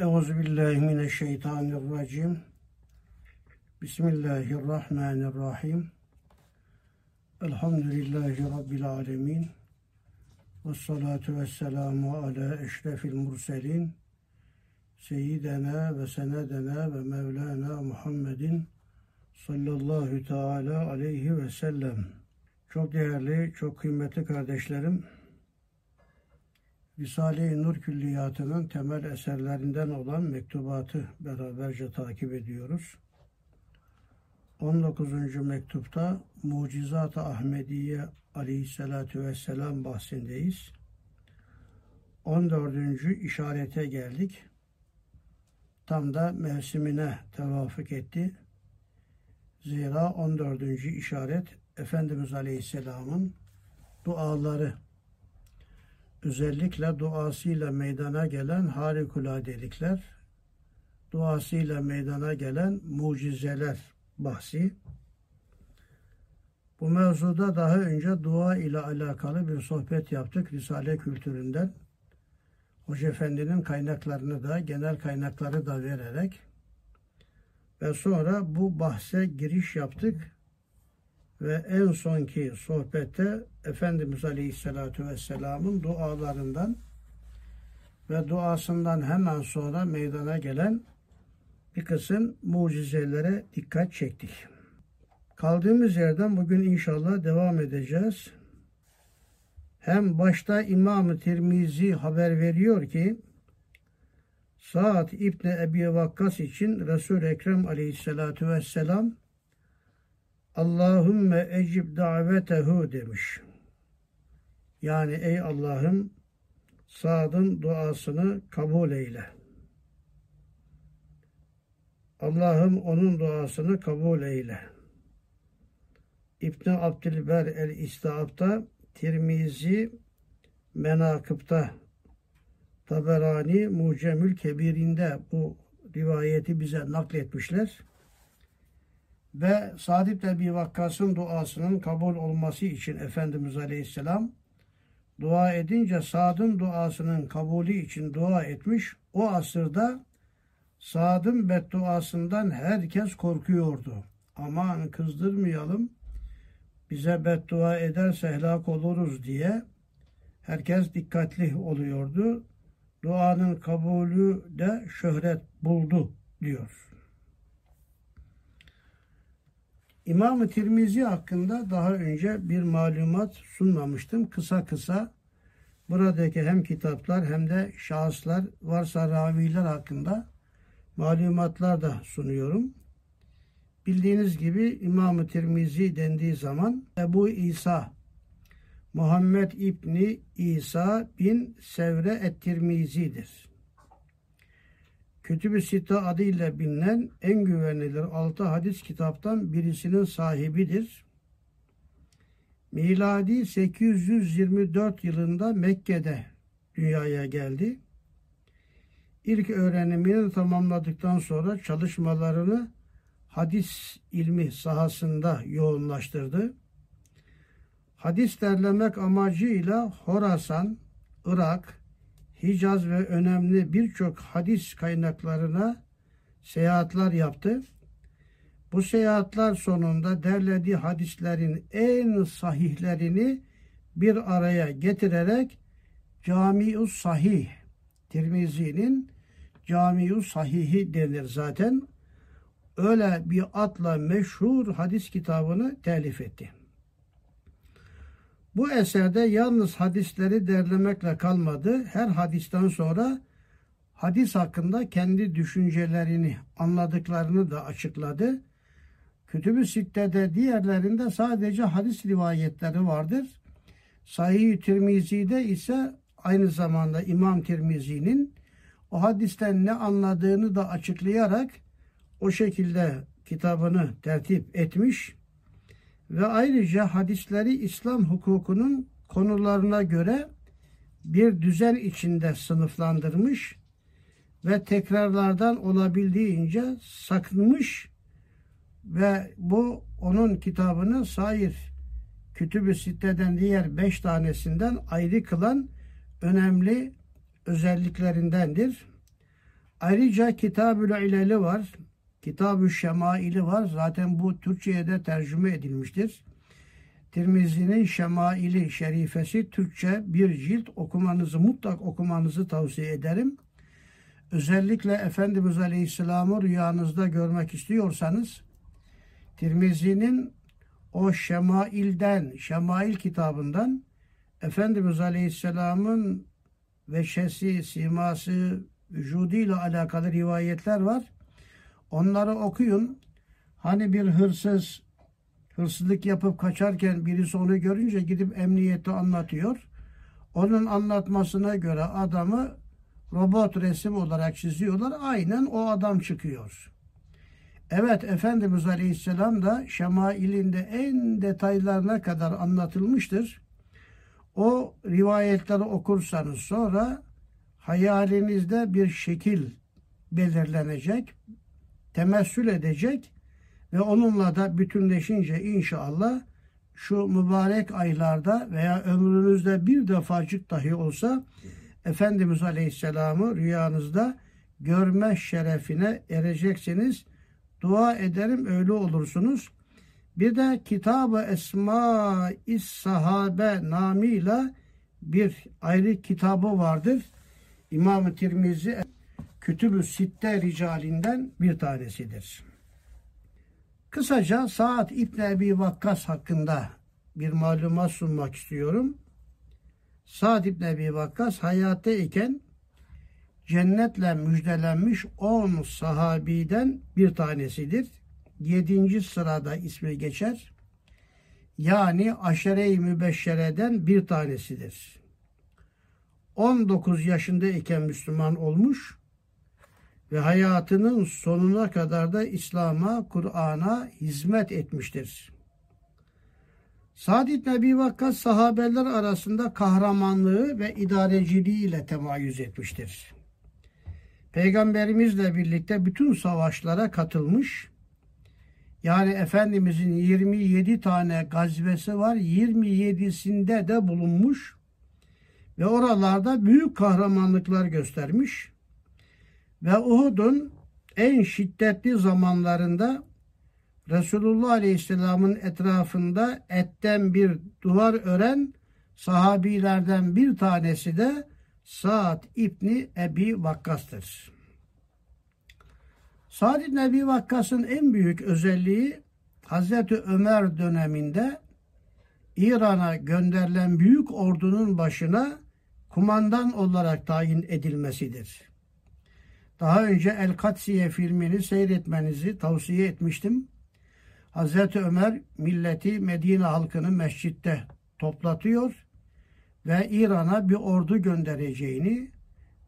Euzu billahi mineşşeytanirracim. Bismillahirrahmanirrahim. Elhamdülillahi rabbil alamin. Ves salatu vesselamu ala eşrefil murselin. Seyyidena ve senedena ve Mevlana Muhammedin sallallahu teala aleyhi ve sellem. Çok değerli, çok kıymetli kardeşlerim, Risale-i Nur Külliyatı'nın temel eserlerinden olan mektubatı beraberce takip ediyoruz. 19. mektupta Mucizat-ı Ahmediye aleyhissalatu vesselam bahsindeyiz. 14. işarete geldik. Tam da mevsimine tevafuk etti. Zira 14. işaret Efendimiz Aleyhisselam'ın duaları özellikle duasıyla meydana gelen harikuladelikler, duasıyla meydana gelen mucizeler bahsi. Bu mevzuda daha önce dua ile alakalı bir sohbet yaptık Risale kültüründen. Hoca Efendi'nin kaynaklarını da, genel kaynakları da vererek ve sonra bu bahse giriş yaptık ve en sonki sohbette Efendimiz Aleyhisselatü Vesselam'ın dualarından ve duasından hemen sonra meydana gelen bir kısım mucizelere dikkat çektik. Kaldığımız yerden bugün inşallah devam edeceğiz. Hem başta İmam-ı Tirmizi haber veriyor ki Sa'd İbni Ebi Vakkas için Resul-i Ekrem Aleyhisselatü Vesselam Allahümme ecib davetehu demiş. Yani ey Allah'ım Sad'ın duasını kabul eyle. Allah'ım onun duasını kabul eyle. İbn Abdülber el-İstahab'da, Tirmizi Menakıb'da, Taberani Mucemül Kebir'inde bu rivayeti bize nakletmişler ve Sa'd ibn Ebi Vakkas'ın duasının kabul olması için Efendimiz Aleyhisselam dua edince Sa'd'ın duasının kabulü için dua etmiş. O asırda Sa'd'ın bedduasından herkes korkuyordu. Aman kızdırmayalım, bize beddua ederse helak oluruz diye herkes dikkatli oluyordu. Duanın kabulü de şöhret buldu diyor. İmam-ı Tirmizi hakkında daha önce bir malumat sunmamıştım. Kısa kısa buradaki hem kitaplar hem de şahıslar varsa raviler hakkında malumatlar da sunuyorum. Bildiğiniz gibi İmam-ı Tirmizi dendiği zaman Ebu İsa Muhammed İbni İsa bin Sevre et-Tirmizi'dir. Kütüb-i Sita adıyla bilinen en güvenilir altı hadis kitaptan birisinin sahibidir. Miladi 824 yılında Mekke'de dünyaya geldi. İlk öğrenimini tamamladıktan sonra çalışmalarını hadis ilmi sahasında yoğunlaştırdı. Hadis derlemek amacıyla Horasan, Irak, Hicaz ve önemli birçok hadis kaynaklarına seyahatler yaptı. Bu seyahatler sonunda derlediği hadislerin en sahihlerini bir araya getirerek Camius Sahih Tirmizi'nin Camius Sahih'i denir zaten. Öyle bir adla meşhur hadis kitabını telif etti. Bu eserde yalnız hadisleri derlemekle kalmadı. Her hadisten sonra hadis hakkında kendi düşüncelerini, anladıklarını da açıkladı. Kütüb-ü Sitte'de diğerlerinde sadece hadis rivayetleri vardır. Sahih-i Tirmizi'de ise aynı zamanda İmam Tirmizi'nin o hadisten ne anladığını da açıklayarak o şekilde kitabını tertip etmiş ve ayrıca hadisleri İslam hukukunun konularına göre bir düzen içinde sınıflandırmış ve tekrarlardan olabildiğince sakınmış ve bu onun kitabını sair kütüb-ü sitteden diğer beş tanesinden ayrı kılan önemli özelliklerindendir. Ayrıca Kitab-ül İleli var. Kitab-ı Şemaili var. Zaten bu Türkçe'ye de tercüme edilmiştir. Tirmizi'nin Şemaili Şerifesi Türkçe bir cilt okumanızı mutlak okumanızı tavsiye ederim. Özellikle Efendimiz Aleyhisselam'ı rüyanızda görmek istiyorsanız Tirmizi'nin o Şemail'den, Şemail kitabından Efendimiz Aleyhisselam'ın veşesi, siması, vücuduyla alakalı rivayetler var. Onları okuyun. Hani bir hırsız hırsızlık yapıp kaçarken birisi onu görünce gidip emniyete anlatıyor. Onun anlatmasına göre adamı robot resim olarak çiziyorlar. Aynen o adam çıkıyor. Evet Efendimiz Aleyhisselam da şemailinde en detaylarına kadar anlatılmıştır. O rivayetleri okursanız sonra hayalinizde bir şekil belirlenecek, temessül edecek ve onunla da bütünleşince inşallah şu mübarek aylarda veya ömrünüzde bir defacık dahi olsa Efendimiz Aleyhisselam'ı rüyanızda görme şerefine ereceksiniz. Dua ederim öyle olursunuz. Bir de Kitab-ı Esma-i Sahabe namıyla bir ayrı kitabı vardır. İmam-ı Tirmizi Kütüb-ü Sitte ricalinden bir tanesidir. Kısaca Saad İbn Ebi Vakkas hakkında bir malumat sunmak istiyorum. Saad İbn Ebi Vakkas hayatta iken cennetle müjdelenmiş 10 sahabiden bir tanesidir. 7. sırada ismi geçer. Yani aşere-i mübeşşereden bir tanesidir. 19 yaşındayken Müslüman olmuş ve hayatının sonuna kadar da İslam'a, Kur'an'a hizmet etmiştir. Sa'd ibn Ebi Vakkas sahabeler arasında kahramanlığı ve idareciliğiyle temayüz etmiştir. Peygamberimizle birlikte bütün savaşlara katılmış. Yani Efendimizin 27 tane gazvesi var. 27'sinde de bulunmuş ve oralarda büyük kahramanlıklar göstermiş. Ve Uhud'un en şiddetli zamanlarında Resulullah Aleyhisselam'ın etrafında etten bir duvar ören sahabilerden bir tanesi de Sa'd İbni Ebi Vakkas'tır. Sa'd İbni Ebi Vakkas'ın en büyük özelliği Hazreti Ömer döneminde İran'a gönderilen büyük ordunun başına kumandan olarak tayin edilmesidir. Daha önce El Katsiye filmini seyretmenizi tavsiye etmiştim. Hazreti Ömer milleti Medine halkını mescitte toplatıyor ve İran'a bir ordu göndereceğini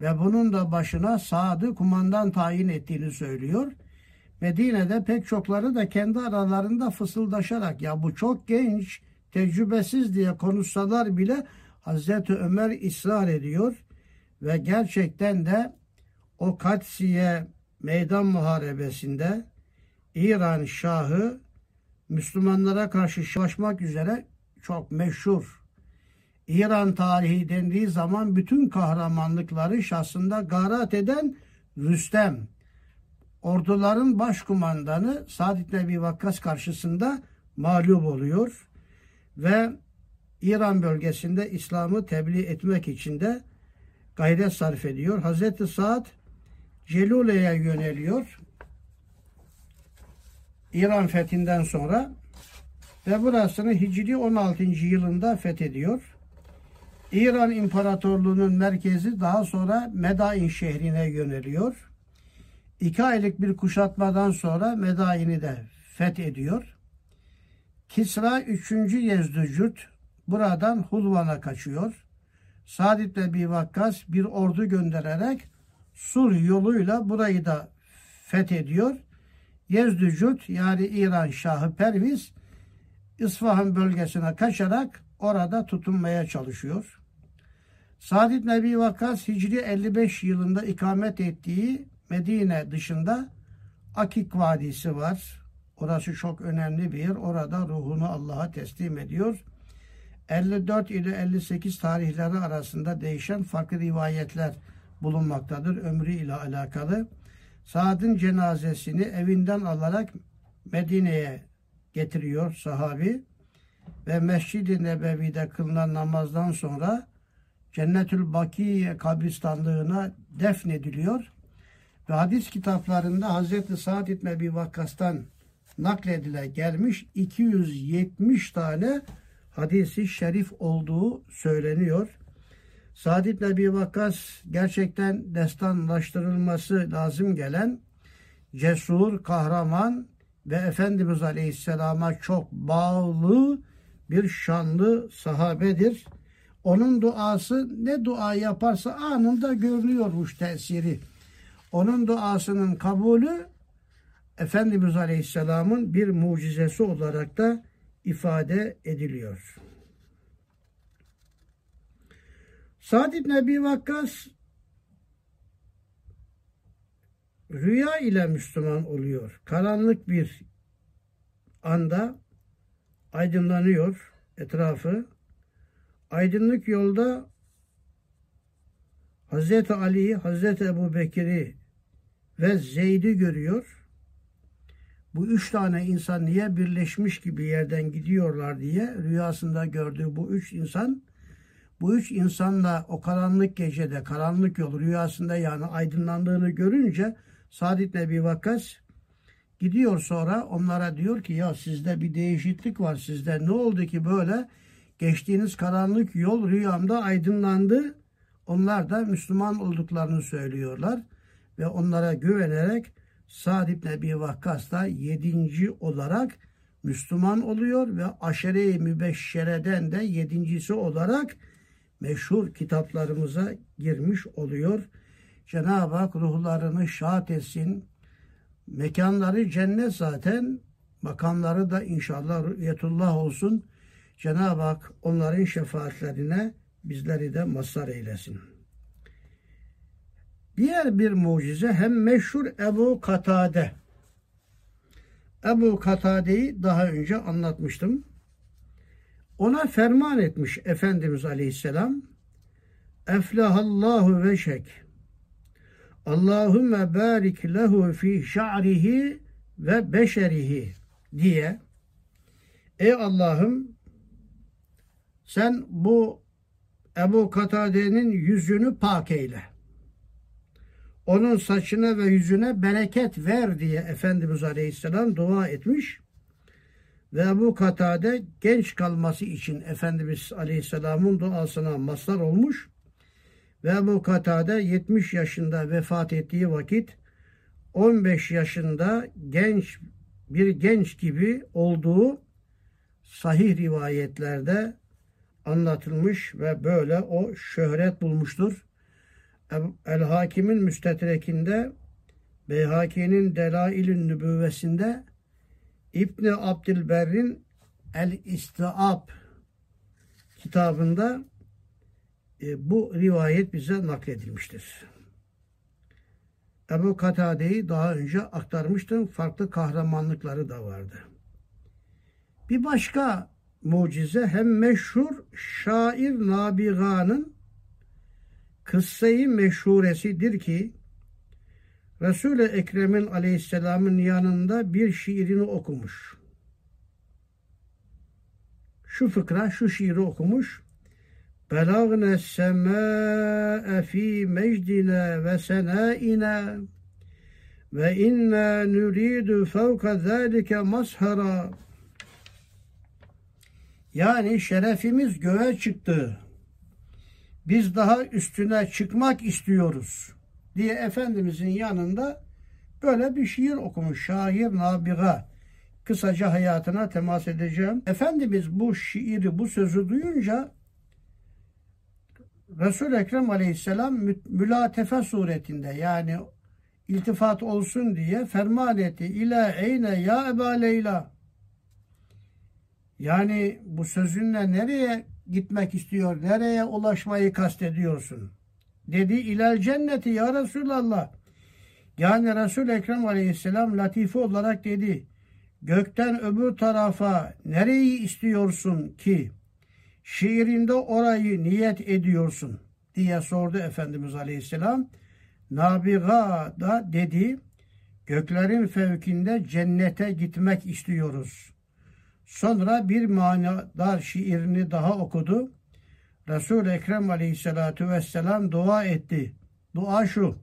ve bunun da başına Saad'ı kumandan tayin ettiğini söylüyor. Medine'de pek çokları da kendi aralarında fısıldaşarak ya bu çok genç, tecrübesiz diye konuşsalar bile Hazreti Ömer ısrar ediyor ve gerçekten de o Katsiye meydan muharebesinde İran Şahı Müslümanlara karşı savaşmak üzere çok meşhur. İran tarihi dendiği zaman bütün kahramanlıkları şahsında garat eden Rüstem. Orduların başkumandanı Sa'd ibn Ebi Vakkas karşısında mağlup oluyor ve İran bölgesinde İslam'ı tebliğ etmek için de gayret sarf ediyor. Hazreti Saad Celule'ye yöneliyor. İran fethinden sonra ve burasını Hicri 16. yılında fethediyor. İran İmparatorluğu'nun merkezi daha sonra Medain şehrine yöneliyor. İki aylık bir kuşatmadan sonra Medain'i de fethediyor. Kisra 3. Yezdücüt buradan Hulvan'a kaçıyor. Sa'd ibn Ebi Vakkas bir ordu göndererek Sur yoluyla burayı da fethediyor. Yezdücüt yani İran Şahı Perviz İsfahan bölgesine kaçarak orada tutunmaya çalışıyor. Sa'd ibn Ebi Vakkas Hicri 55 yılında ikamet ettiği Medine dışında Akik Vadisi var. Orası çok önemli bir yer. Orada ruhunu Allah'a teslim ediyor. 54 ile 58 tarihleri arasında değişen farklı rivayetler bulunmaktadır ömrü ile alakalı. Saad'ın cenazesini evinden alarak Medine'ye getiriyor sahabi ve Mescid-i Nebevi'de kılınan namazdan sonra Cennetül Bakiye kabristanlığına defnediliyor. Ve hadis kitaplarında Hazreti Sa'd İbn Ebi Vakkas'tan nakledile gelmiş 270 tane hadisi şerif olduğu söyleniyor. Sa'd İbn Ebi Vakkas gerçekten destanlaştırılması lazım gelen cesur, kahraman ve Efendimiz Aleyhisselam'a çok bağlı bir şanlı sahabedir. Onun duası ne dua yaparsa anında görülüyormuş tesiri. Onun duasının kabulü Efendimiz Aleyhisselam'ın bir mucizesi olarak da ifade ediliyor. Sa'd ibn Ebi Vakkas rüya ile Müslüman oluyor. Karanlık bir anda aydınlanıyor etrafı. Aydınlık yolda Hazreti Ali'yi, Hazreti Ebu Bekir'i ve Zeyd'i görüyor. Bu üç tane insan niye birleşmiş gibi yerden gidiyorlar diye rüyasında gördüğü bu üç insan bu üç insanla o karanlık gecede, karanlık yol rüyasında yani aydınlandığını görünce Sa'd ibn Ebi Vakkas gidiyor sonra onlara diyor ki ya sizde bir değişiklik var sizde ne oldu ki böyle geçtiğiniz karanlık yol rüyamda aydınlandı. Onlar da Müslüman olduklarını söylüyorlar ve onlara güvenerek Sa'd ibn Ebi Vakkas da yedinci olarak Müslüman oluyor ve aşere-i mübeşşereden de yedincisi olarak meşhur kitaplarımıza girmiş oluyor. Cenab-ı Hak ruhlarını şahat etsin. Mekanları cennet zaten. Makamları da inşallah rüyetullah olsun. Cenab-ı Hak onların şefaatlerine bizleri de mazhar eylesin. Diğer bir mucize hem meşhur Ebu Katade. Ebu Katade'yi daha önce anlatmıştım. Ona ferman etmiş Efendimiz Aleyhisselam. Eflahallahu veşek. Allahümme barik lehu fi şa'rihi ve beşerihi diye Ey Allah'ım sen bu Ebu Katade'nin yüzünü pak eyle. Onun saçına ve yüzüne bereket ver diye Efendimiz Aleyhisselam dua etmiş. Ve Ebu Katade genç kalması için Efendimiz Aleyhisselam'ın duasına mazhar olmuş. Ve Ebu Katade 70 yaşında vefat ettiği vakit 15 yaşında genç bir genç gibi olduğu sahih rivayetlerde anlatılmış ve böyle o şöhret bulmuştur. El Hakim'in müstetrekinde Beyhaki'nin Delail'in nübüvvesinde İbni Abdülberr'in El İstiab kitabında e, bu rivayet bize nakledilmiştir. Ebu Katade'yi daha önce aktarmıştım. Farklı kahramanlıkları da vardı. Bir başka mucize hem meşhur şair Nabiga'nın kıssayı meşhuresidir ki Resul-i Ekrem'in aleyhisselamın yanında bir şiirini okumuş. Şu fıkra, şu şiiri okumuş. Belagne semâe fî mecdine ve senâine ve inna nuridu fevka zâlike mazhara yani şerefimiz göğe çıktı. Biz daha üstüne çıkmak istiyoruz diye Efendimizin yanında böyle bir şiir okumuş. Şair Nabiga. Kısaca hayatına temas edeceğim. Efendimiz bu şiiri, bu sözü duyunca Resul-i Ekrem Aleyhisselam mülatefe suretinde yani iltifat olsun diye ferman etti. İla eyne ya Eba Leyla. Yani bu sözünle nereye gitmek istiyor, nereye ulaşmayı kastediyorsun? Dedi ilal cenneti ya Resulallah. Yani Resul Ekrem Aleyhisselam latife olarak dedi. Gökten öbür tarafa nereyi istiyorsun ki? Şiirinde orayı niyet ediyorsun. diye sordu Efendimiz Aleyhisselam. Nabiga da dedi göklerin fevkinde cennete gitmek istiyoruz. Sonra bir manadar şiirini daha okudu. Resul-i Ekrem aleyhissalatu vesselam dua etti. Dua şu.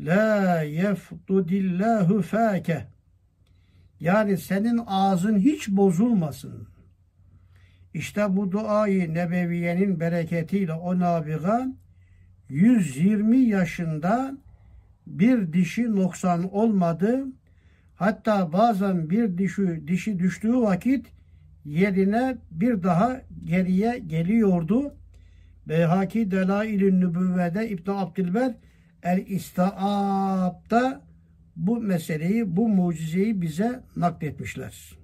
La yefdudillahu fâke. Yani senin ağzın hiç bozulmasın. İşte bu duayı Nebeviye'nin bereketiyle o nabiga 120 yaşında bir dişi noksan olmadı. Hatta bazen bir dişi, dişi düştüğü vakit yerine bir daha geriye geliyordu. Beyhaki Delail-i Nübüvve'de İbn Abdülber El İstaab'da bu meseleyi, bu mucizeyi bize nakletmişler.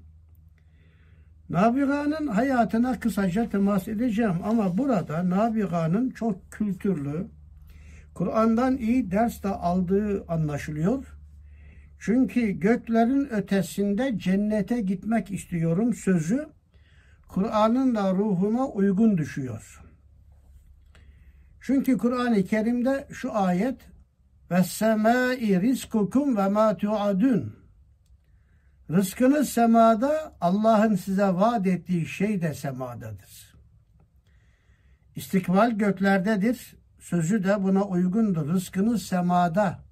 Nabiga'nın hayatına kısaca temas edeceğim ama burada Nabiga'nın çok kültürlü, Kur'an'dan iyi ders de aldığı anlaşılıyor. Çünkü göklerin ötesinde cennete gitmek istiyorum sözü Kur'an'ın da ruhuna uygun düşüyor. Çünkü Kur'an-ı Kerim'de şu ayet ve semai rizkukum ve ma tuadun Rızkınız semada, Allah'ın size vaat ettiği şey de semadadır. İstikbal göklerdedir. Sözü de buna uygundur. Rızkınız semada.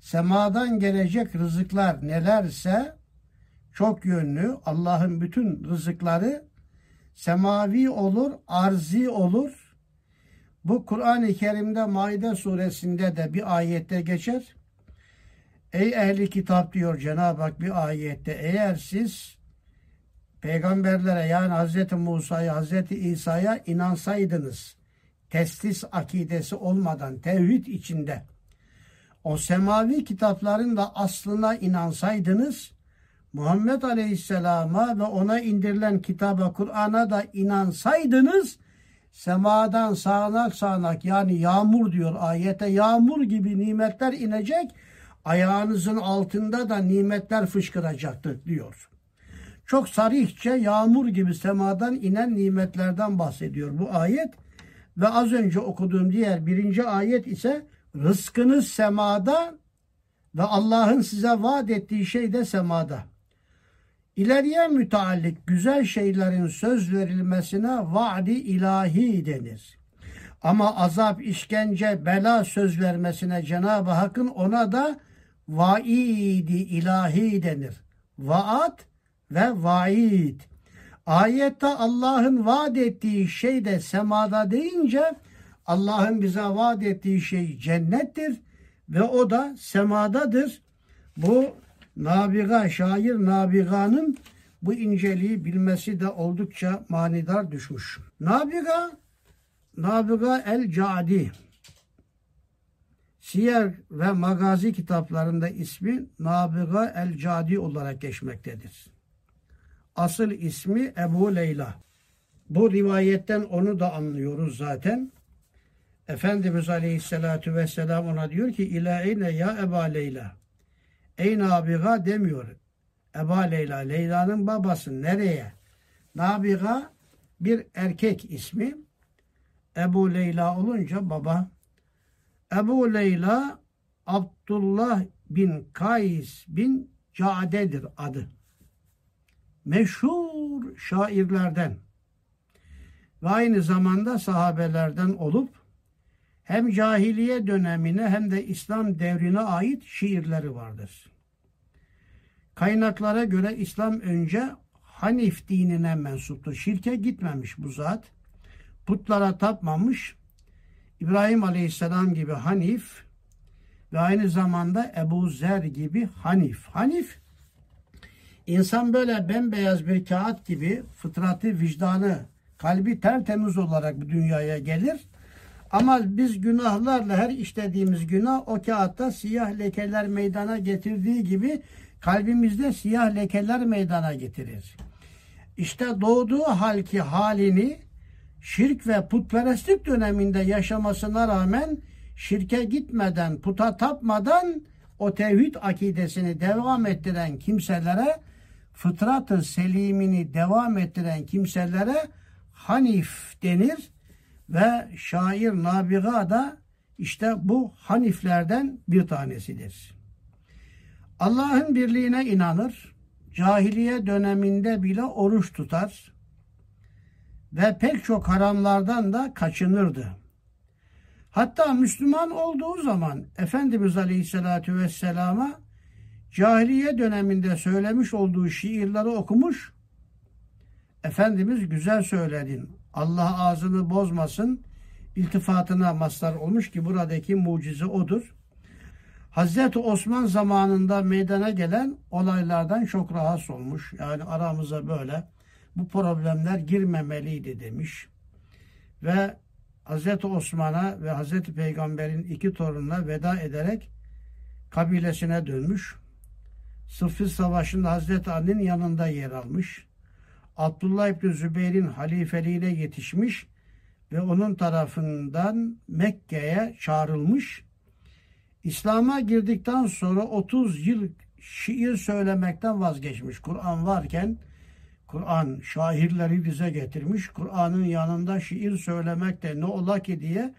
Semadan gelecek rızıklar nelerse çok yönlü Allah'ın bütün rızıkları semavi olur, arzi olur. Bu Kur'an-ı Kerim'de Maide suresinde de bir ayette geçer. Ey ehli kitap diyor Cenab-ı Hak bir ayette eğer siz peygamberlere yani Hz. Musa'ya, Hz. İsa'ya inansaydınız teslis akidesi olmadan tevhid içinde o semavi kitapların da aslına inansaydınız Muhammed Aleyhisselam'a ve ona indirilen kitaba Kur'an'a da inansaydınız semadan sağanak sağanak yani yağmur diyor ayete yağmur gibi nimetler inecek ayağınızın altında da nimetler fışkıracaktır diyor. Çok sarihçe yağmur gibi semadan inen nimetlerden bahsediyor bu ayet. Ve az önce okuduğum diğer birinci ayet ise rızkınız semada ve Allah'ın size vaat ettiği şey de semada. İleriye müteallik güzel şeylerin söz verilmesine vaadi ilahi denir. Ama azap, işkence, bela söz vermesine Cenab-ı Hakk'ın ona da vaidi ilahi denir. Vaat ve vaid. Ayette Allah'ın vaat ettiği şey de semada deyince Allah'ın bize vaat ettiği şey cennettir ve o da semadadır. Bu Nabiga, şair Nabiga'nın bu inceliği bilmesi de oldukça manidar düşmüş. Nabiga, Nabiga el-Cadi Siyer ve Magazi kitaplarında ismi Nabiga el-Cadi olarak geçmektedir. Asıl ismi Ebu Leyla. Bu rivayetten onu da anlıyoruz zaten. Efendimiz Aleyhisselatü Vesselam ona diyor ki İlâine ya Eba Leyla. Ey Nabiga demiyor. Eba Leyla, Leyla'nın babası nereye? Nabiga bir erkek ismi. Ebu Leyla olunca baba. Ebu Leyla Abdullah bin Kays bin Cade'dir adı. Meşhur şairlerden ve aynı zamanda sahabelerden olup hem cahiliye dönemine hem de İslam devrine ait şiirleri vardır. Kaynaklara göre İslam önce Hanif dinine mensuptur. Şirke gitmemiş bu zat. Putlara tapmamış. İbrahim Aleyhisselam gibi Hanif ve aynı zamanda Ebu Zer gibi Hanif. Hanif insan böyle bembeyaz bir kağıt gibi fıtratı, vicdanı, kalbi tertemiz olarak bu dünyaya gelir. Ama biz günahlarla her işlediğimiz günah o kağıtta siyah lekeler meydana getirdiği gibi kalbimizde siyah lekeler meydana getirir. İşte doğduğu halki halini şirk ve putperestlik döneminde yaşamasına rağmen şirke gitmeden, puta tapmadan o tevhid akidesini devam ettiren kimselere fıtratı selimini devam ettiren kimselere hanif denir Ve şair Nabiga da işte bu haniflerden bir tanesidir. Allah'ın birliğine inanır, cahiliye döneminde bile oruç tutar ve pek çok haramlardan da kaçınırdı. Hatta Müslüman olduğu zaman Efendimiz Aleyhisselatü Vesselam'a cahiliye döneminde söylemiş olduğu şiirleri okumuş. Efendimiz güzel söyledin. Allah ağzını bozmasın. İltifatına mazhar olmuş ki buradaki mucize odur. Hazreti Osman zamanında meydana gelen olaylardan çok rahatsız olmuş. Yani aramıza böyle bu problemler girmemeliydi demiş. Ve Hazreti Osman'a ve Hazreti Peygamber'in iki torununa veda ederek kabilesine dönmüş. Sıffı Savaşı'nda Hazreti Ali'nin yanında yer almış. Abdullah İbni Zübeyir'in halifeliğine yetişmiş ve onun tarafından Mekke'ye çağrılmış. İslam'a girdikten sonra 30 yıl şiir söylemekten vazgeçmiş. Kur'an varken Kur'an şairleri bize getirmiş. Kur'an'ın yanında şiir söylemek de ne ola ki diye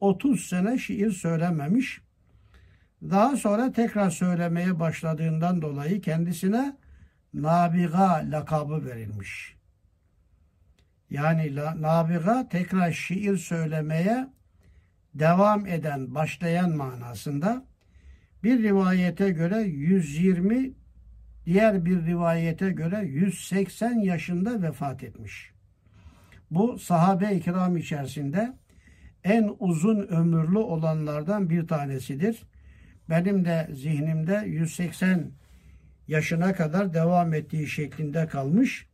30 sene şiir söylememiş. Daha sonra tekrar söylemeye başladığından dolayı kendisine Nabiga lakabı verilmiş. Yani Nabiga tekrar şiir söylemeye devam eden, başlayan manasında. Bir rivayete göre 120, diğer bir rivayete göre 180 yaşında vefat etmiş. Bu sahabe-i kiram içerisinde en uzun ömürlü olanlardan bir tanesidir. Benim de zihnimde 180 yaşına kadar devam ettiği şeklinde kalmış.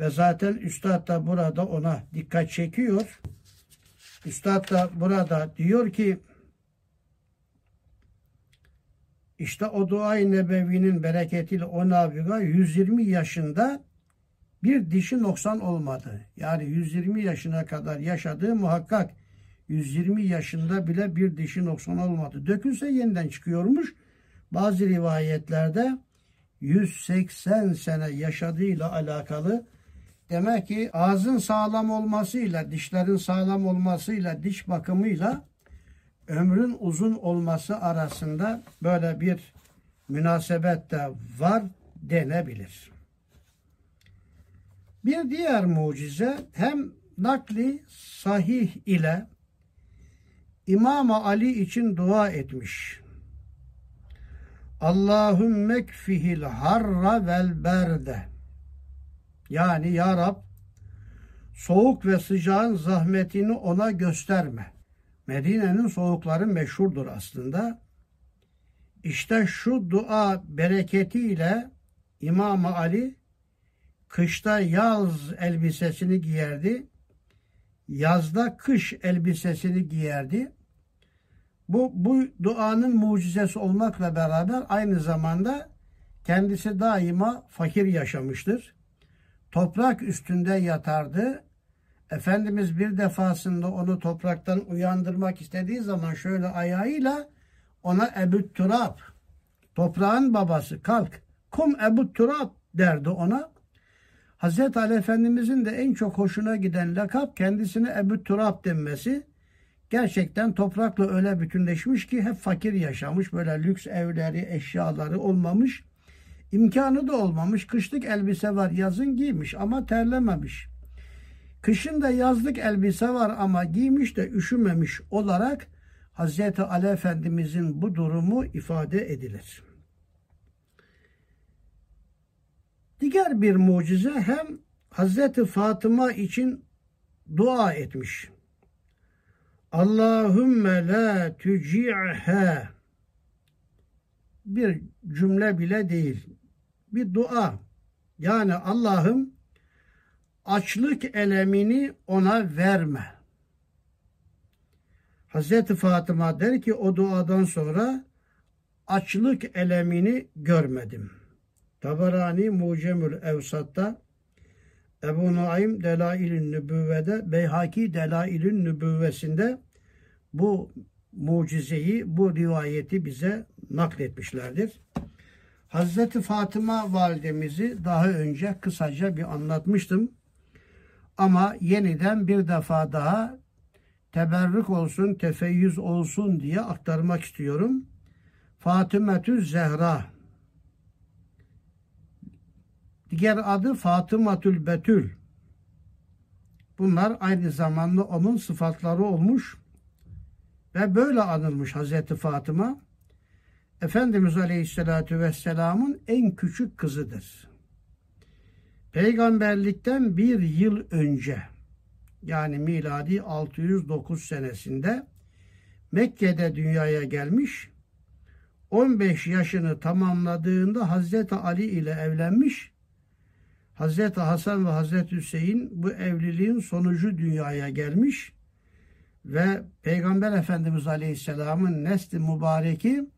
Ve zaten Üstad da burada ona dikkat çekiyor. Üstad da burada diyor ki işte o dua-i nebevinin bereketiyle o nabiga 120 yaşında bir dişi noksan olmadı. Yani 120 yaşına kadar yaşadığı muhakkak 120 yaşında bile bir dişi noksan olmadı. Dökülse yeniden çıkıyormuş. Bazı rivayetlerde 180 sene yaşadığıyla alakalı demek ki ağzın sağlam olmasıyla, dişlerin sağlam olmasıyla, diş bakımıyla ömrün uzun olması arasında böyle bir münasebet de var denebilir. Bir diğer mucize hem nakli sahih ile İmam Ali için dua etmiş. Allahümme kfihil harra vel berde. Yani Ya Rab soğuk ve sıcağın zahmetini ona gösterme. Medine'nin soğukları meşhurdur aslında. İşte şu dua bereketiyle İmam Ali kışta yaz elbisesini giyerdi. Yazda kış elbisesini giyerdi. Bu, bu duanın mucizesi olmakla beraber aynı zamanda kendisi daima fakir yaşamıştır. Toprak üstünde yatardı. Efendimiz bir defasında onu topraktan uyandırmak istediği zaman şöyle ayağıyla ona Ebu Turab, toprağın babası kalk, kum Ebu Turab derdi ona. Hazreti Ali Efendimizin de en çok hoşuna giden lakap kendisine Ebu Turab denmesi gerçekten toprakla öyle bütünleşmiş ki hep fakir yaşamış. Böyle lüks evleri, eşyaları olmamış. İmkanı da olmamış. Kışlık elbise var yazın giymiş ama terlememiş. Kışın da yazlık elbise var ama giymiş de üşümemiş olarak Hazreti Ali Efendimizin bu durumu ifade edilir. Diğer bir mucize hem Hazreti Fatıma için dua etmiş. Allahümme la tüci'he bir cümle bile değil. Bir dua. Yani Allah'ım açlık elemini ona verme. Hazreti Fatıma der ki o duadan sonra açlık elemini görmedim. Tabarani Mucemül Evsat'ta Ebu Nuaym Delailün Nübüvve'de, Beyhaki Delailün Nübüvvesinde bu mucizeyi, bu rivayeti bize nakletmişlerdir. Hazreti Fatıma validemizi daha önce kısaca bir anlatmıştım. Ama yeniden bir defa daha teberrük olsun, tefeyyüz olsun diye aktarmak istiyorum. Fatımetü Zehra. Diğer adı Fatımatül Betül. Bunlar aynı zamanda onun sıfatları olmuş ve böyle anılmış Hazreti Fatıma. Efendimiz Aleyhisselatü Vesselam'ın en küçük kızıdır. Peygamberlikten bir yıl önce yani miladi 609 senesinde Mekke'de dünyaya gelmiş 15 yaşını tamamladığında Hazreti Ali ile evlenmiş. Hazreti Hasan ve Hazreti Hüseyin bu evliliğin sonucu dünyaya gelmiş ve Peygamber Efendimiz Aleyhisselam'ın nesli mübareki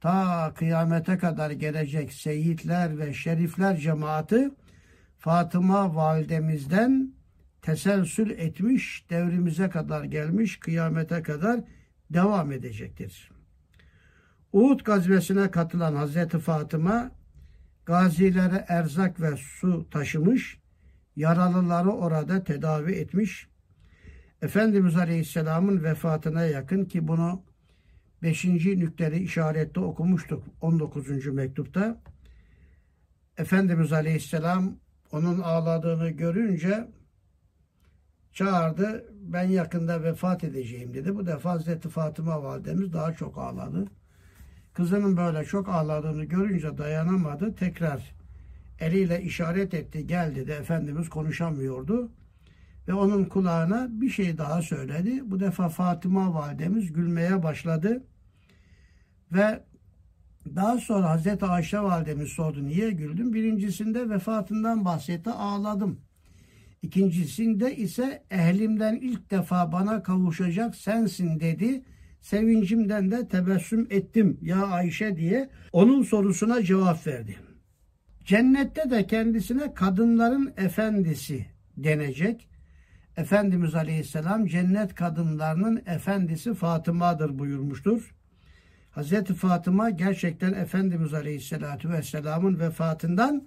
ta kıyamete kadar gelecek seyitler ve şerifler cemaati Fatıma validemizden teselsül etmiş, devrimize kadar gelmiş, kıyamete kadar devam edecektir. Uhud gazvesine katılan Hazreti Fatıma gazilere erzak ve su taşımış, yaralıları orada tedavi etmiş. Efendimiz Aleyhisselam'ın vefatına yakın ki bunu 5. nükteli işarette okumuştuk 19. mektupta. Efendimiz Aleyhisselam onun ağladığını görünce çağırdı. Ben yakında vefat edeceğim dedi. Bu defa Hazreti Fatıma validemiz daha çok ağladı. Kızının böyle çok ağladığını görünce dayanamadı. Tekrar eliyle işaret etti. Gel dedi. Efendimiz konuşamıyordu. Ve onun kulağına bir şey daha söyledi. Bu defa Fatıma validemiz gülmeye başladı. Ve daha sonra Hazreti Ayşe validemiz sordu niye güldüm? Birincisinde vefatından bahsetti ağladım. İkincisinde ise ehlimden ilk defa bana kavuşacak sensin dedi. Sevincimden de tebessüm ettim ya Ayşe diye onun sorusuna cevap verdi. Cennette de kendisine kadınların efendisi denecek. Efendimiz Aleyhisselam cennet kadınlarının efendisi Fatıma'dır buyurmuştur. Hazreti Fatıma gerçekten Efendimiz Aleyhisselatü Vesselam'ın vefatından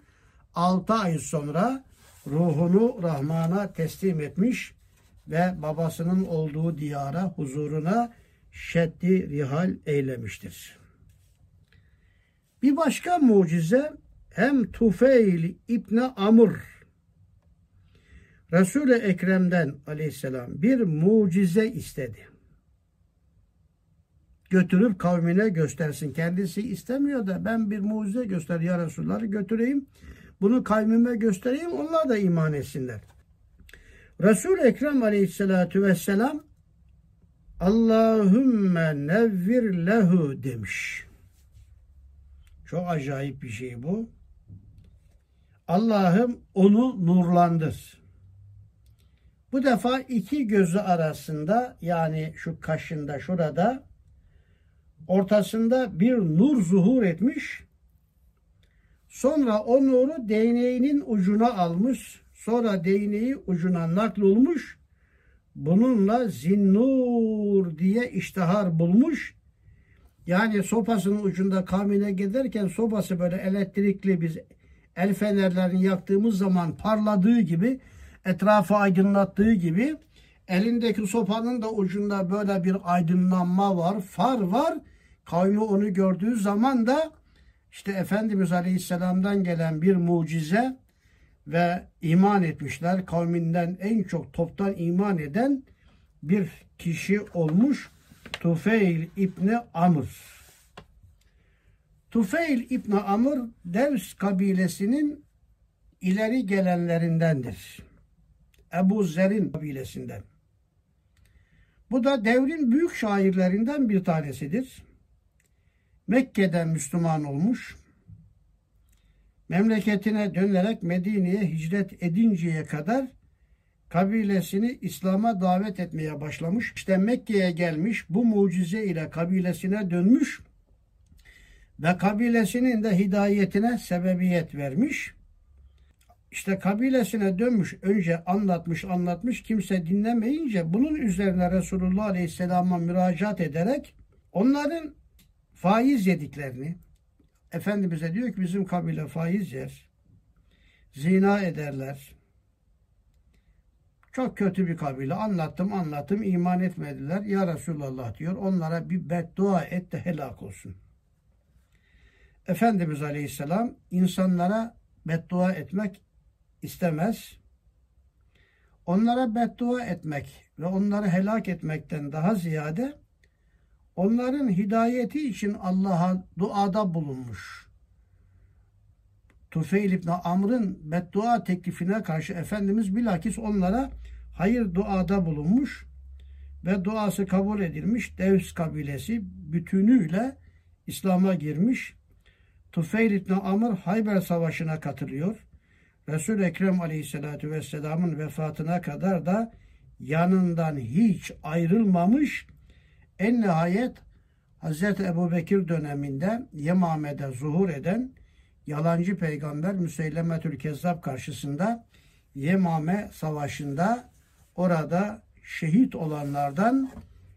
6 ay sonra ruhunu Rahman'a teslim etmiş ve babasının olduğu diyara, huzuruna şeddi rihal eylemiştir. Bir başka mucize hem Tufeil İbni Amr Resul-i Ekrem'den aleyhisselam bir mucize istedi götürüp kavmine göstersin. Kendisi istemiyor da ben bir mucize göster ya Resulallah götüreyim. Bunu kavmime göstereyim onlar da iman etsinler. Resul-i Ekrem aleyhissalatu vesselam Allahümme nevvir lehu demiş. Çok acayip bir şey bu. Allah'ım onu nurlandır. Bu defa iki gözü arasında yani şu kaşında şurada ortasında bir nur zuhur etmiş. Sonra o nuru değneğinin ucuna almış. Sonra değneği ucuna naklolmuş. Bununla zinnur diye iştihar bulmuş. Yani sopasının ucunda kavmine giderken sopası böyle elektrikli biz el fenerlerini yaktığımız zaman parladığı gibi etrafı aydınlattığı gibi elindeki sopanın da ucunda böyle bir aydınlanma var, far var Kavmi onu gördüğü zaman da işte Efendimiz Aleyhisselam'dan gelen bir mucize ve iman etmişler. Kavminden en çok toptan iman eden bir kişi olmuş Tufeil İbni Amr. Tufeil İbni Amr Devs kabilesinin ileri gelenlerindendir. Ebu Zer'in kabilesinden. Bu da devrin büyük şairlerinden bir tanesidir. Mekke'den Müslüman olmuş. Memleketine dönerek Medine'ye hicret edinceye kadar kabilesini İslam'a davet etmeye başlamış. İşte Mekke'ye gelmiş bu mucize ile kabilesine dönmüş ve kabilesinin de hidayetine sebebiyet vermiş. İşte kabilesine dönmüş, önce anlatmış anlatmış, kimse dinlemeyince bunun üzerine Resulullah Aleyhisselam'a müracaat ederek onların faiz yediklerini Efendimiz'e diyor ki bizim kabile faiz yer. Zina ederler. Çok kötü bir kabile. Anlattım anlattım iman etmediler. Ya Resulallah diyor onlara bir beddua et de helak olsun. Efendimiz Aleyhisselam insanlara beddua etmek istemez. Onlara beddua etmek ve onları helak etmekten daha ziyade onların hidayeti için Allah'a duada bulunmuş. Tufeil İbni Amr'ın beddua teklifine karşı Efendimiz bilakis onlara hayır duada bulunmuş ve duası kabul edilmiş. Devs kabilesi bütünüyle İslam'a girmiş. Tufeil İbni Amr Hayber Savaşı'na katılıyor. Resul-i Ekrem Aleyhisselatü Vesselam'ın vefatına kadar da yanından hiç ayrılmamış. En nihayet Hz. Ebu Bekir döneminde Yemame'de zuhur eden yalancı peygamber Müseylemetül Kezzab karşısında Yemame Savaşı'nda orada şehit olanlardan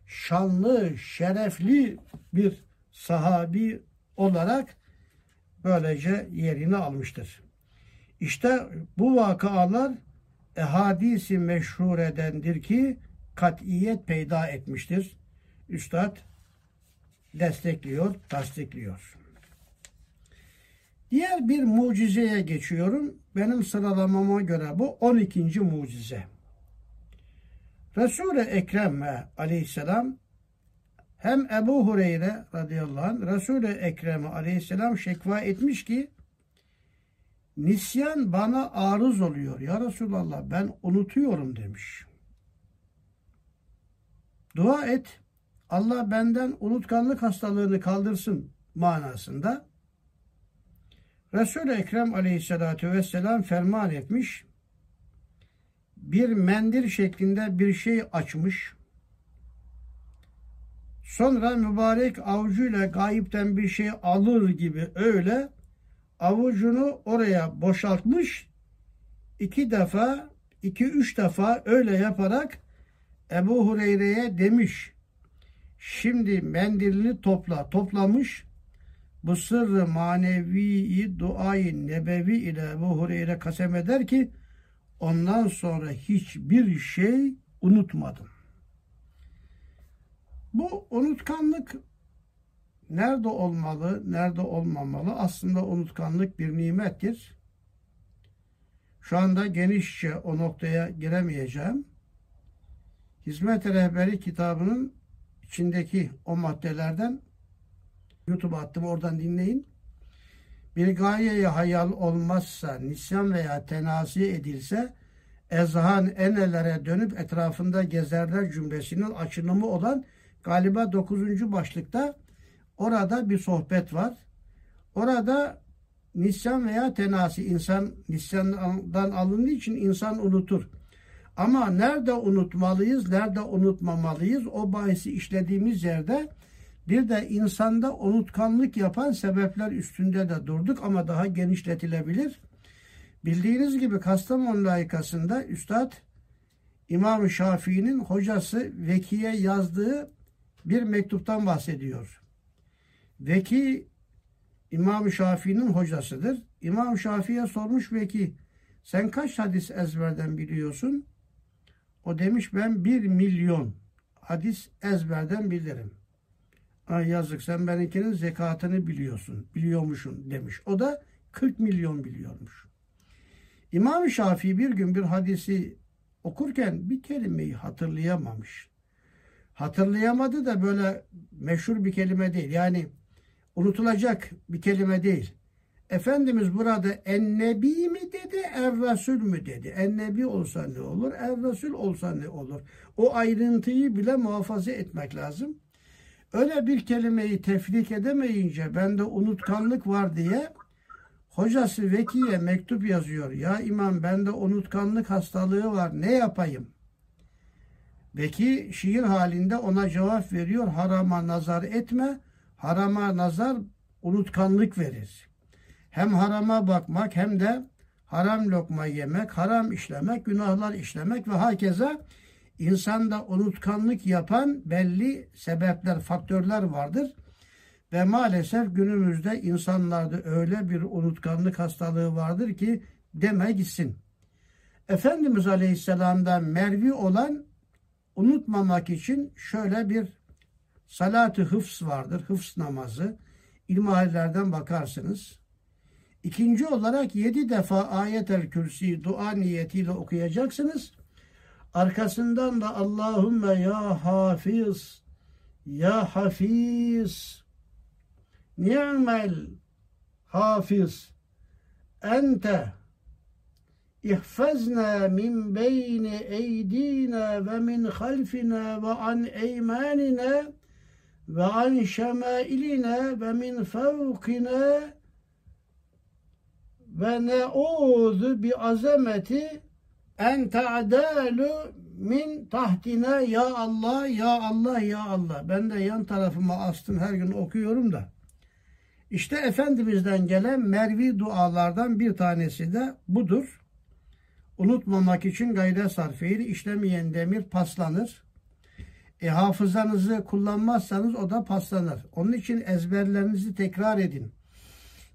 şanlı, şerefli bir sahabi olarak böylece yerini almıştır. İşte bu vakalar ehadisi meşhur edendir ki katiyet peyda etmiştir. Üstad destekliyor, tasdikliyor. Diğer bir mucizeye geçiyorum. Benim sıralamama göre bu 12. mucize. Resul-i Ekrem aleyhisselam hem Ebu Hureyre radıyallahu anh Resul-i Ekrem'e aleyhisselam şekva etmiş ki nisyan bana arız oluyor. Ya Resulallah ben unutuyorum demiş. Dua et. Allah benden unutkanlık hastalığını kaldırsın manasında. Resul-i Ekrem aleyhissalatü vesselam ferman etmiş. Bir mendil şeklinde bir şey açmış. Sonra mübarek avucuyla gayipten bir şey alır gibi öyle avucunu oraya boşaltmış. iki defa, iki üç defa öyle yaparak Ebu Hureyre'ye demiş. Şimdi mendilini topla. Toplamış. Bu sırrı manevi duayı nebevi ile Ebu Hureyre kasem eder ki ondan sonra hiçbir şey unutmadım. Bu unutkanlık nerede olmalı, nerede olmamalı? Aslında unutkanlık bir nimettir. Şu anda genişçe o noktaya giremeyeceğim. Hizmet Rehberi kitabının içindeki o maddelerden YouTube'a attım oradan dinleyin. Bir gayeye hayal olmazsa, nisyan veya tenasi edilse, ezhan enelere dönüp etrafında gezerler cümlesinin açılımı olan galiba 9. başlıkta orada bir sohbet var. Orada nisyan veya tenasi insan nisyandan alındığı için insan unutur. Ama nerede unutmalıyız, nerede unutmamalıyız o bahisi işlediğimiz yerde bir de insanda unutkanlık yapan sebepler üstünde de durduk ama daha genişletilebilir. Bildiğiniz gibi Kastamonu layıkasında Üstad İmam Şafii'nin hocası Veki'ye yazdığı bir mektuptan bahsediyor. Veki İmam Şafii'nin hocasıdır. İmam Şafii'ye sormuş Veki sen kaç hadis ezberden biliyorsun? O demiş ben bir milyon hadis ezberden bilirim. Ay yazık sen benimkinin zekatını biliyorsun, biliyormuşsun demiş. O da 40 milyon biliyormuş. İmam Şafii bir gün bir hadisi okurken bir kelimeyi hatırlayamamış. Hatırlayamadı da böyle meşhur bir kelime değil. Yani unutulacak bir kelime değil. Efendimiz burada ennebi mi dedi, er mü dedi. Ennebi olsa ne olur, er olsa ne olur. O ayrıntıyı bile muhafaza etmek lazım. Öyle bir kelimeyi tefrik edemeyince bende unutkanlık var diye hocası Veki'ye mektup yazıyor. Ya imam bende unutkanlık hastalığı var ne yapayım? Veki şiir halinde ona cevap veriyor. Harama nazar etme. Harama nazar unutkanlık verir. Hem harama bakmak hem de haram lokma yemek, haram işlemek, günahlar işlemek ve hakeza insanda unutkanlık yapan belli sebepler, faktörler vardır. Ve maalesef günümüzde insanlarda öyle bir unutkanlık hastalığı vardır ki deme gitsin. Efendimiz Aleyhisselam'dan mervi olan unutmamak için şöyle bir salatı hıfz vardır. Hıfz namazı. İlmihallerden bakarsınız. İkinci olarak yedi defa ayet-el kürsi dua niyetiyle okuyacaksınız. Arkasından da Allahümme ya hafiz ya hafiz. Ni'mel hafiz. Ente. İhfazna min beyni eydina ve min halfina ve an eymanina ve an şemailina ve min fevkina ve ne'udhu bi azameti en ta'dalu min tahtina ya Allah ya Allah ya Allah. Ben de yan tarafıma astım her gün okuyorum da. İşte Efendimiz'den gelen mervi dualardan bir tanesi de budur. Unutmamak için gayret sarf edin. İşlemeyen demir paslanır. E, hafızanızı kullanmazsanız o da paslanır. Onun için ezberlerinizi tekrar edin.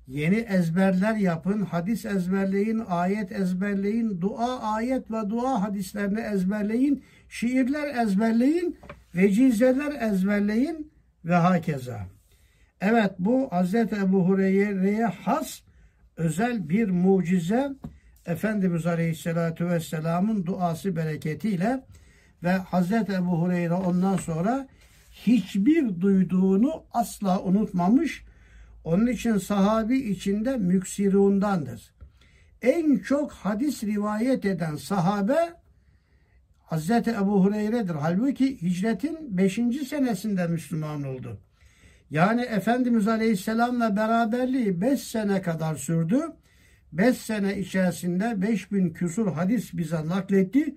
Yeni ezberler yapın, hadis ezberleyin, ayet ezberleyin, dua ayet ve dua hadislerini ezberleyin, şiirler ezberleyin, vecizeler ezberleyin ve hakeza. Evet bu Hz. Ebu Hureyre'ye has özel bir mucize Efendimiz Aleyhisselatü Vesselam'ın duası bereketiyle ve Hz. Ebu Hureyre ondan sonra hiçbir duyduğunu asla unutmamış. Onun için sahabi içinde müksirundandır. En çok hadis rivayet eden sahabe Hz. Ebu Hureyre'dir. Halbuki hicretin 5. senesinde Müslüman oldu. Yani Efendimiz Aleyhisselam'la beraberliği 5 sene kadar sürdü. 5 sene içerisinde 5000 küsur hadis bize nakletti.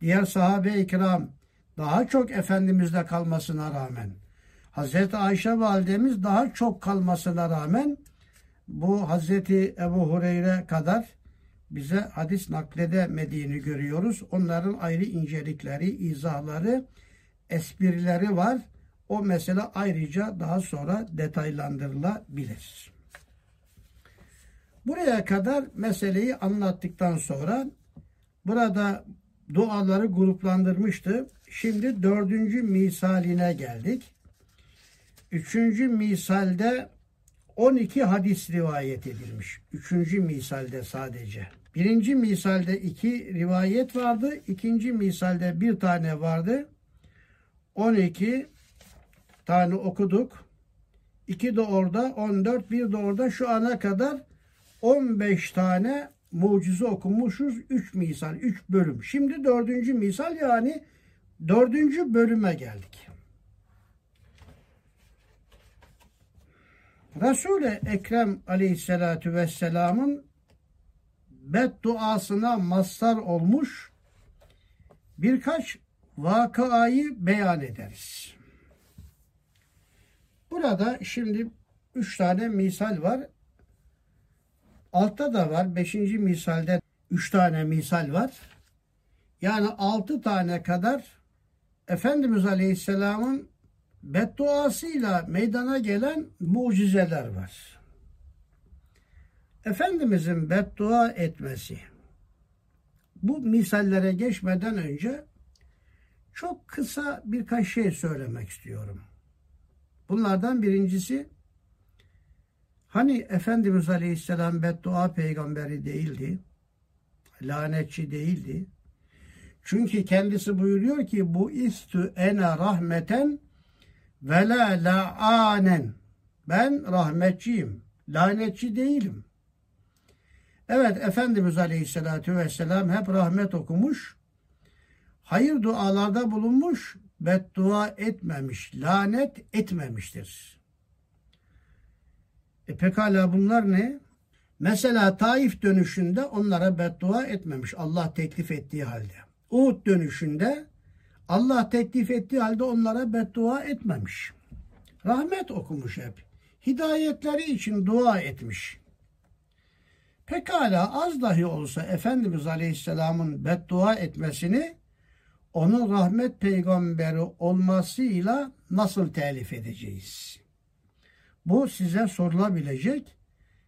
Diğer sahabe-i kiram daha çok Efendimiz'de kalmasına rağmen Hazreti Ayşe validemiz daha çok kalmasına rağmen bu Hazreti Ebu Hureyre kadar bize hadis nakledemediğini görüyoruz. Onların ayrı incelikleri, izahları, esprileri var. O mesele ayrıca daha sonra detaylandırılabilir. Buraya kadar meseleyi anlattıktan sonra burada duaları gruplandırmıştı. Şimdi dördüncü misaline geldik. Üçüncü misalde 12 hadis rivayet edilmiş. Üçüncü misalde sadece. Birinci misalde iki rivayet vardı. İkinci misalde bir tane vardı. 12 tane okuduk. İki de orada, 14, bir de orada şu ana kadar 15 tane mucize okumuşuz. 3 misal, 3 bölüm. Şimdi dördüncü misal yani dördüncü bölüme geldik. Resul-i Ekrem aleyhissalatu vesselamın bedduasına mazhar olmuş birkaç vakayı beyan ederiz. Burada şimdi üç tane misal var. Altta da var. Beşinci misalde üç tane misal var. Yani altı tane kadar Efendimiz Aleyhisselam'ın bedduasıyla meydana gelen mucizeler var. Efendimizin beddua etmesi bu misallere geçmeden önce çok kısa birkaç şey söylemek istiyorum. Bunlardan birincisi hani Efendimiz Aleyhisselam beddua peygamberi değildi. Lanetçi değildi. Çünkü kendisi buyuruyor ki bu istü ene rahmeten ve la la'anen. Ben rahmetçiyim. Lanetçi değilim. Evet Efendimiz Aleyhisselatü Vesselam hep rahmet okumuş. Hayır dualarda bulunmuş. Beddua etmemiş. Lanet etmemiştir. E pekala bunlar ne? Mesela Taif dönüşünde onlara beddua etmemiş. Allah teklif ettiği halde. Uhud dönüşünde Allah teklif ettiği halde onlara beddua etmemiş. Rahmet okumuş hep. Hidayetleri için dua etmiş. Pekala az dahi olsa Efendimiz Aleyhisselam'ın beddua etmesini onun rahmet peygamberi olmasıyla nasıl telif edeceğiz? Bu size sorulabilecek,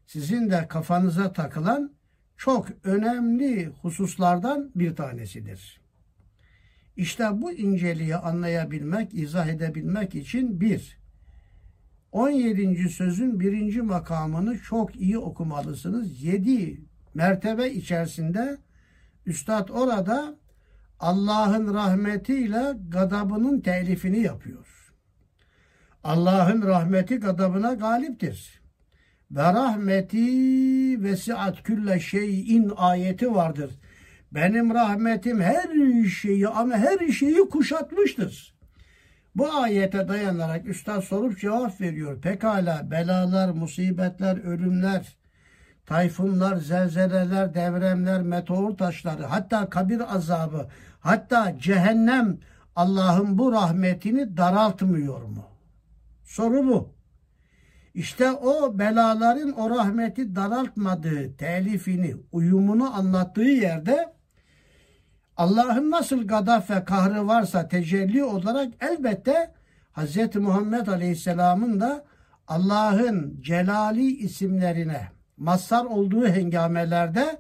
sizin de kafanıza takılan çok önemli hususlardan bir tanesidir. İşte bu inceliği anlayabilmek, izah edebilmek için bir, 17. sözün birinci makamını çok iyi okumalısınız. 7 mertebe içerisinde Üstad orada Allah'ın rahmetiyle gadabının telifini yapıyor. Allah'ın rahmeti gadabına galiptir. Ve rahmeti vesiat külle şeyin ayeti vardır. Benim rahmetim her şeyi ama her şeyi kuşatmıştır. Bu ayete dayanarak üstad sorup cevap veriyor. Pekala belalar, musibetler, ölümler, tayfunlar, zelzeleler, devremler, meteor taşları, hatta kabir azabı, hatta cehennem Allah'ın bu rahmetini daraltmıyor mu? Soru bu. İşte o belaların o rahmeti daraltmadığı telifini, uyumunu anlattığı yerde Allah'ın nasıl gadaf ve kahrı varsa tecelli olarak elbette Hz. Muhammed Aleyhisselam'ın da Allah'ın celali isimlerine mazhar olduğu hengamelerde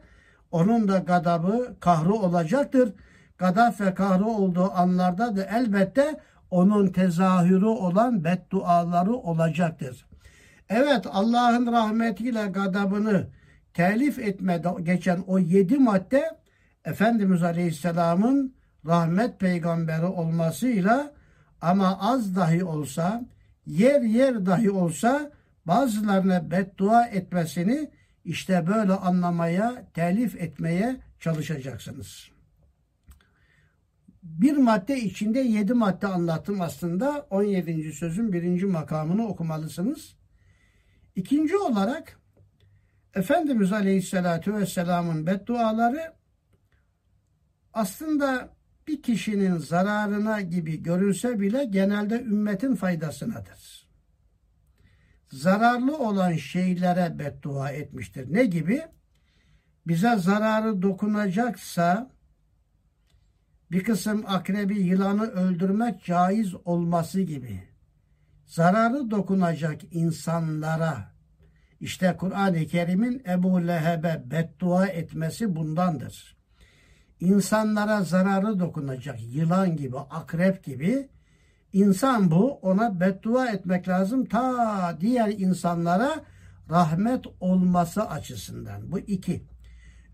onun da gadabı, kahrı olacaktır. Gadaf ve kahrı olduğu anlarda da elbette onun tezahürü olan bedduaları olacaktır. Evet Allah'ın rahmetiyle gadabını telif etmede geçen o yedi madde Efendimiz Aleyhisselam'ın rahmet peygamberi olmasıyla ama az dahi olsa yer yer dahi olsa bazılarına beddua etmesini işte böyle anlamaya, telif etmeye çalışacaksınız. Bir madde içinde yedi madde anlattım aslında. 17. sözün birinci makamını okumalısınız. İkinci olarak Efendimiz Aleyhisselatü Vesselam'ın bedduaları aslında bir kişinin zararına gibi görülse bile genelde ümmetin faydasınadır. Zararlı olan şeylere beddua etmiştir. Ne gibi? Bize zararı dokunacaksa bir kısım akrebi yılanı öldürmek caiz olması gibi zararı dokunacak insanlara işte Kur'an-ı Kerim'in Ebu Leheb'e beddua etmesi bundandır. İnsanlara zararı dokunacak yılan gibi, akrep gibi insan bu ona beddua etmek lazım ta diğer insanlara rahmet olması açısından. Bu iki.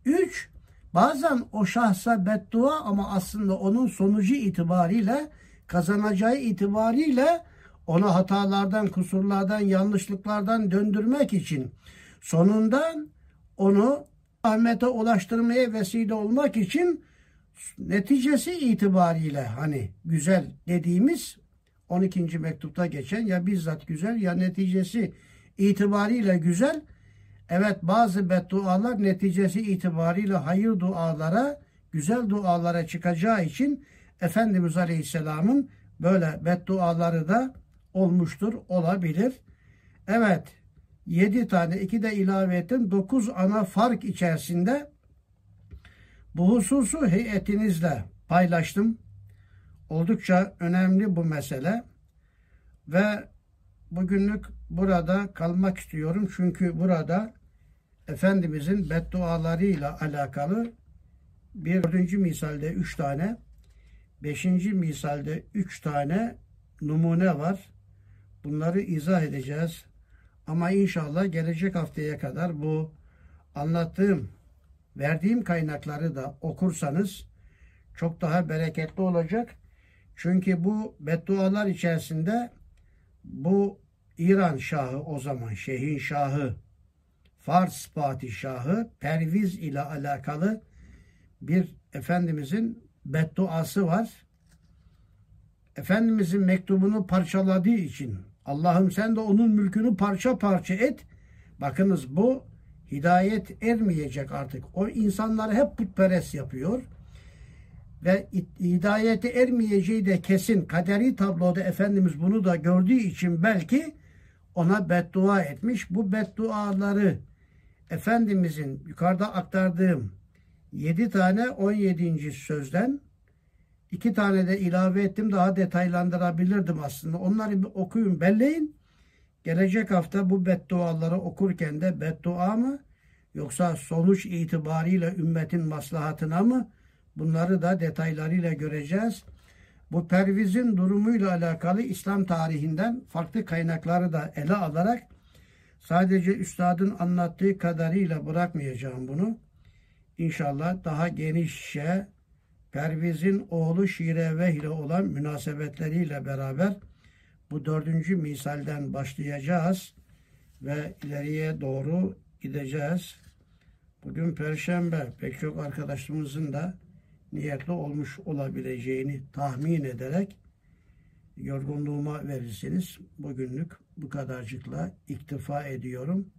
Üç, bazen o şahsa beddua ama aslında onun sonucu itibariyle kazanacağı itibariyle onu hatalardan, kusurlardan, yanlışlıklardan döndürmek için sonundan onu rahmete ulaştırmaya vesile olmak için neticesi itibariyle hani güzel dediğimiz 12. mektupta geçen ya bizzat güzel ya neticesi itibariyle güzel. Evet bazı beddualar neticesi itibariyle hayır dualara, güzel dualara çıkacağı için Efendimiz Aleyhisselam'ın böyle bedduaları da olmuştur, olabilir. Evet, yedi tane, iki de ilave ettim. Dokuz ana fark içerisinde bu hususu heyetinizle paylaştım. Oldukça önemli bu mesele. Ve bugünlük burada kalmak istiyorum. Çünkü burada Efendimizin beddualarıyla alakalı bir dördüncü misalde üç tane, beşinci misalde üç tane numune var. Bunları izah edeceğiz. Ama inşallah gelecek haftaya kadar bu anlattığım, verdiğim kaynakları da okursanız çok daha bereketli olacak. Çünkü bu beddualar içerisinde bu İran Şahı o zaman Şehin Şahı Fars Padişahı Perviz ile alakalı bir Efendimizin bedduası var. Efendimizin mektubunu parçaladığı için Allah'ım sen de onun mülkünü parça parça et. Bakınız bu hidayet ermeyecek artık. O insanları hep putperest yapıyor. Ve hidayete ermeyeceği de kesin. Kaderi tabloda Efendimiz bunu da gördüğü için belki ona beddua etmiş. Bu bedduaları Efendimizin yukarıda aktardığım 7 tane 17. sözden İki tane de ilave ettim. Daha detaylandırabilirdim aslında. Onları bir okuyun, belleyin. Gelecek hafta bu bedduaları okurken de beddua mı Yoksa sonuç itibariyle ümmetin maslahatına mı? Bunları da detaylarıyla göreceğiz. Bu pervizin durumuyla alakalı İslam tarihinden farklı kaynakları da ele alarak sadece üstadın anlattığı kadarıyla bırakmayacağım bunu. İnşallah daha genişçe Perviz'in oğlu Şireveh ile olan münasebetleriyle beraber bu dördüncü misalden başlayacağız ve ileriye doğru gideceğiz. Bugün Perşembe pek çok arkadaşımızın da niyetli olmuş olabileceğini tahmin ederek yorgunluğuma verirsiniz. Bugünlük bu kadarcıkla iktifa ediyorum.